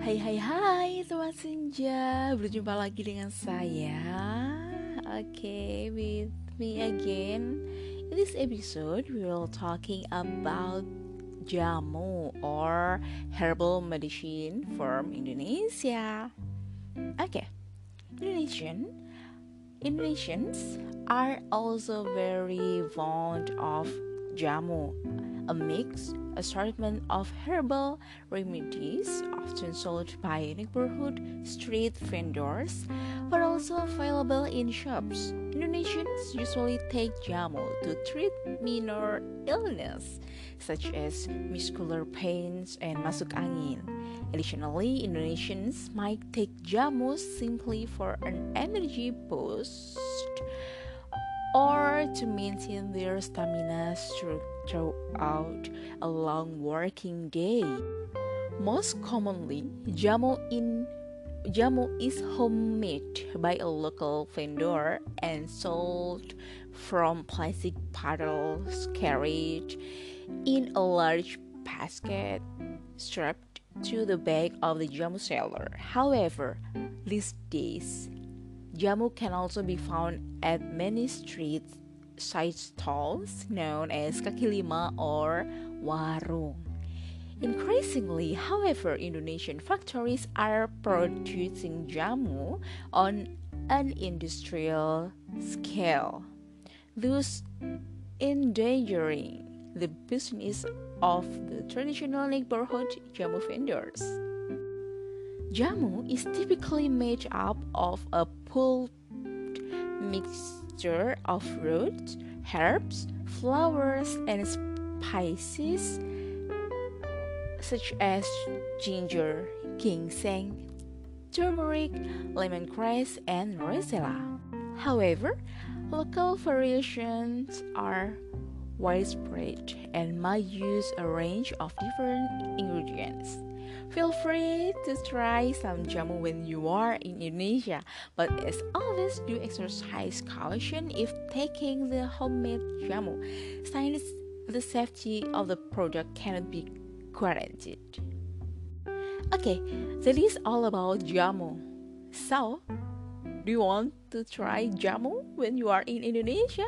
Hai hai hai teman senja. Berjumpa lagi dengan saya. Okay, with me again. In this episode we will talking about Jamu or herbal medicine from Indonesia. Okay. Indonesian Indonesians are also very fond of jamu a mixed assortment of herbal remedies often sold by neighborhood street vendors but also available in shops. Indonesians usually take jamu to treat minor illness such as muscular pains and masuk angin. Additionally, Indonesians might take jamu simply for an energy boost or to maintain their stamina throughout a long working day. Most commonly, jamu in jamu is homemade by a local vendor and sold from plastic bottles carried in a large basket strapped to the back of the jamu seller. However, these days Jamu can also be found at many street side stalls known as kaki lima or warung. Increasingly, however, Indonesian factories are producing jamu on an industrial scale, thus endangering the business of the traditional neighborhood jamu vendors. Jamu is typically made up of a pulped mixture of roots, herbs, flowers, and spices such as ginger, ginseng, turmeric, lemongrass, and rosella. However, local variations are widespread and might use a range of different ingredients. Feel free to try some jamu when you are in Indonesia, but as always, do exercise caution if taking the homemade jamu, since the safety of the product cannot be guaranteed. Okay, that is all about jamu. So, do you want to try jamu when you are in Indonesia?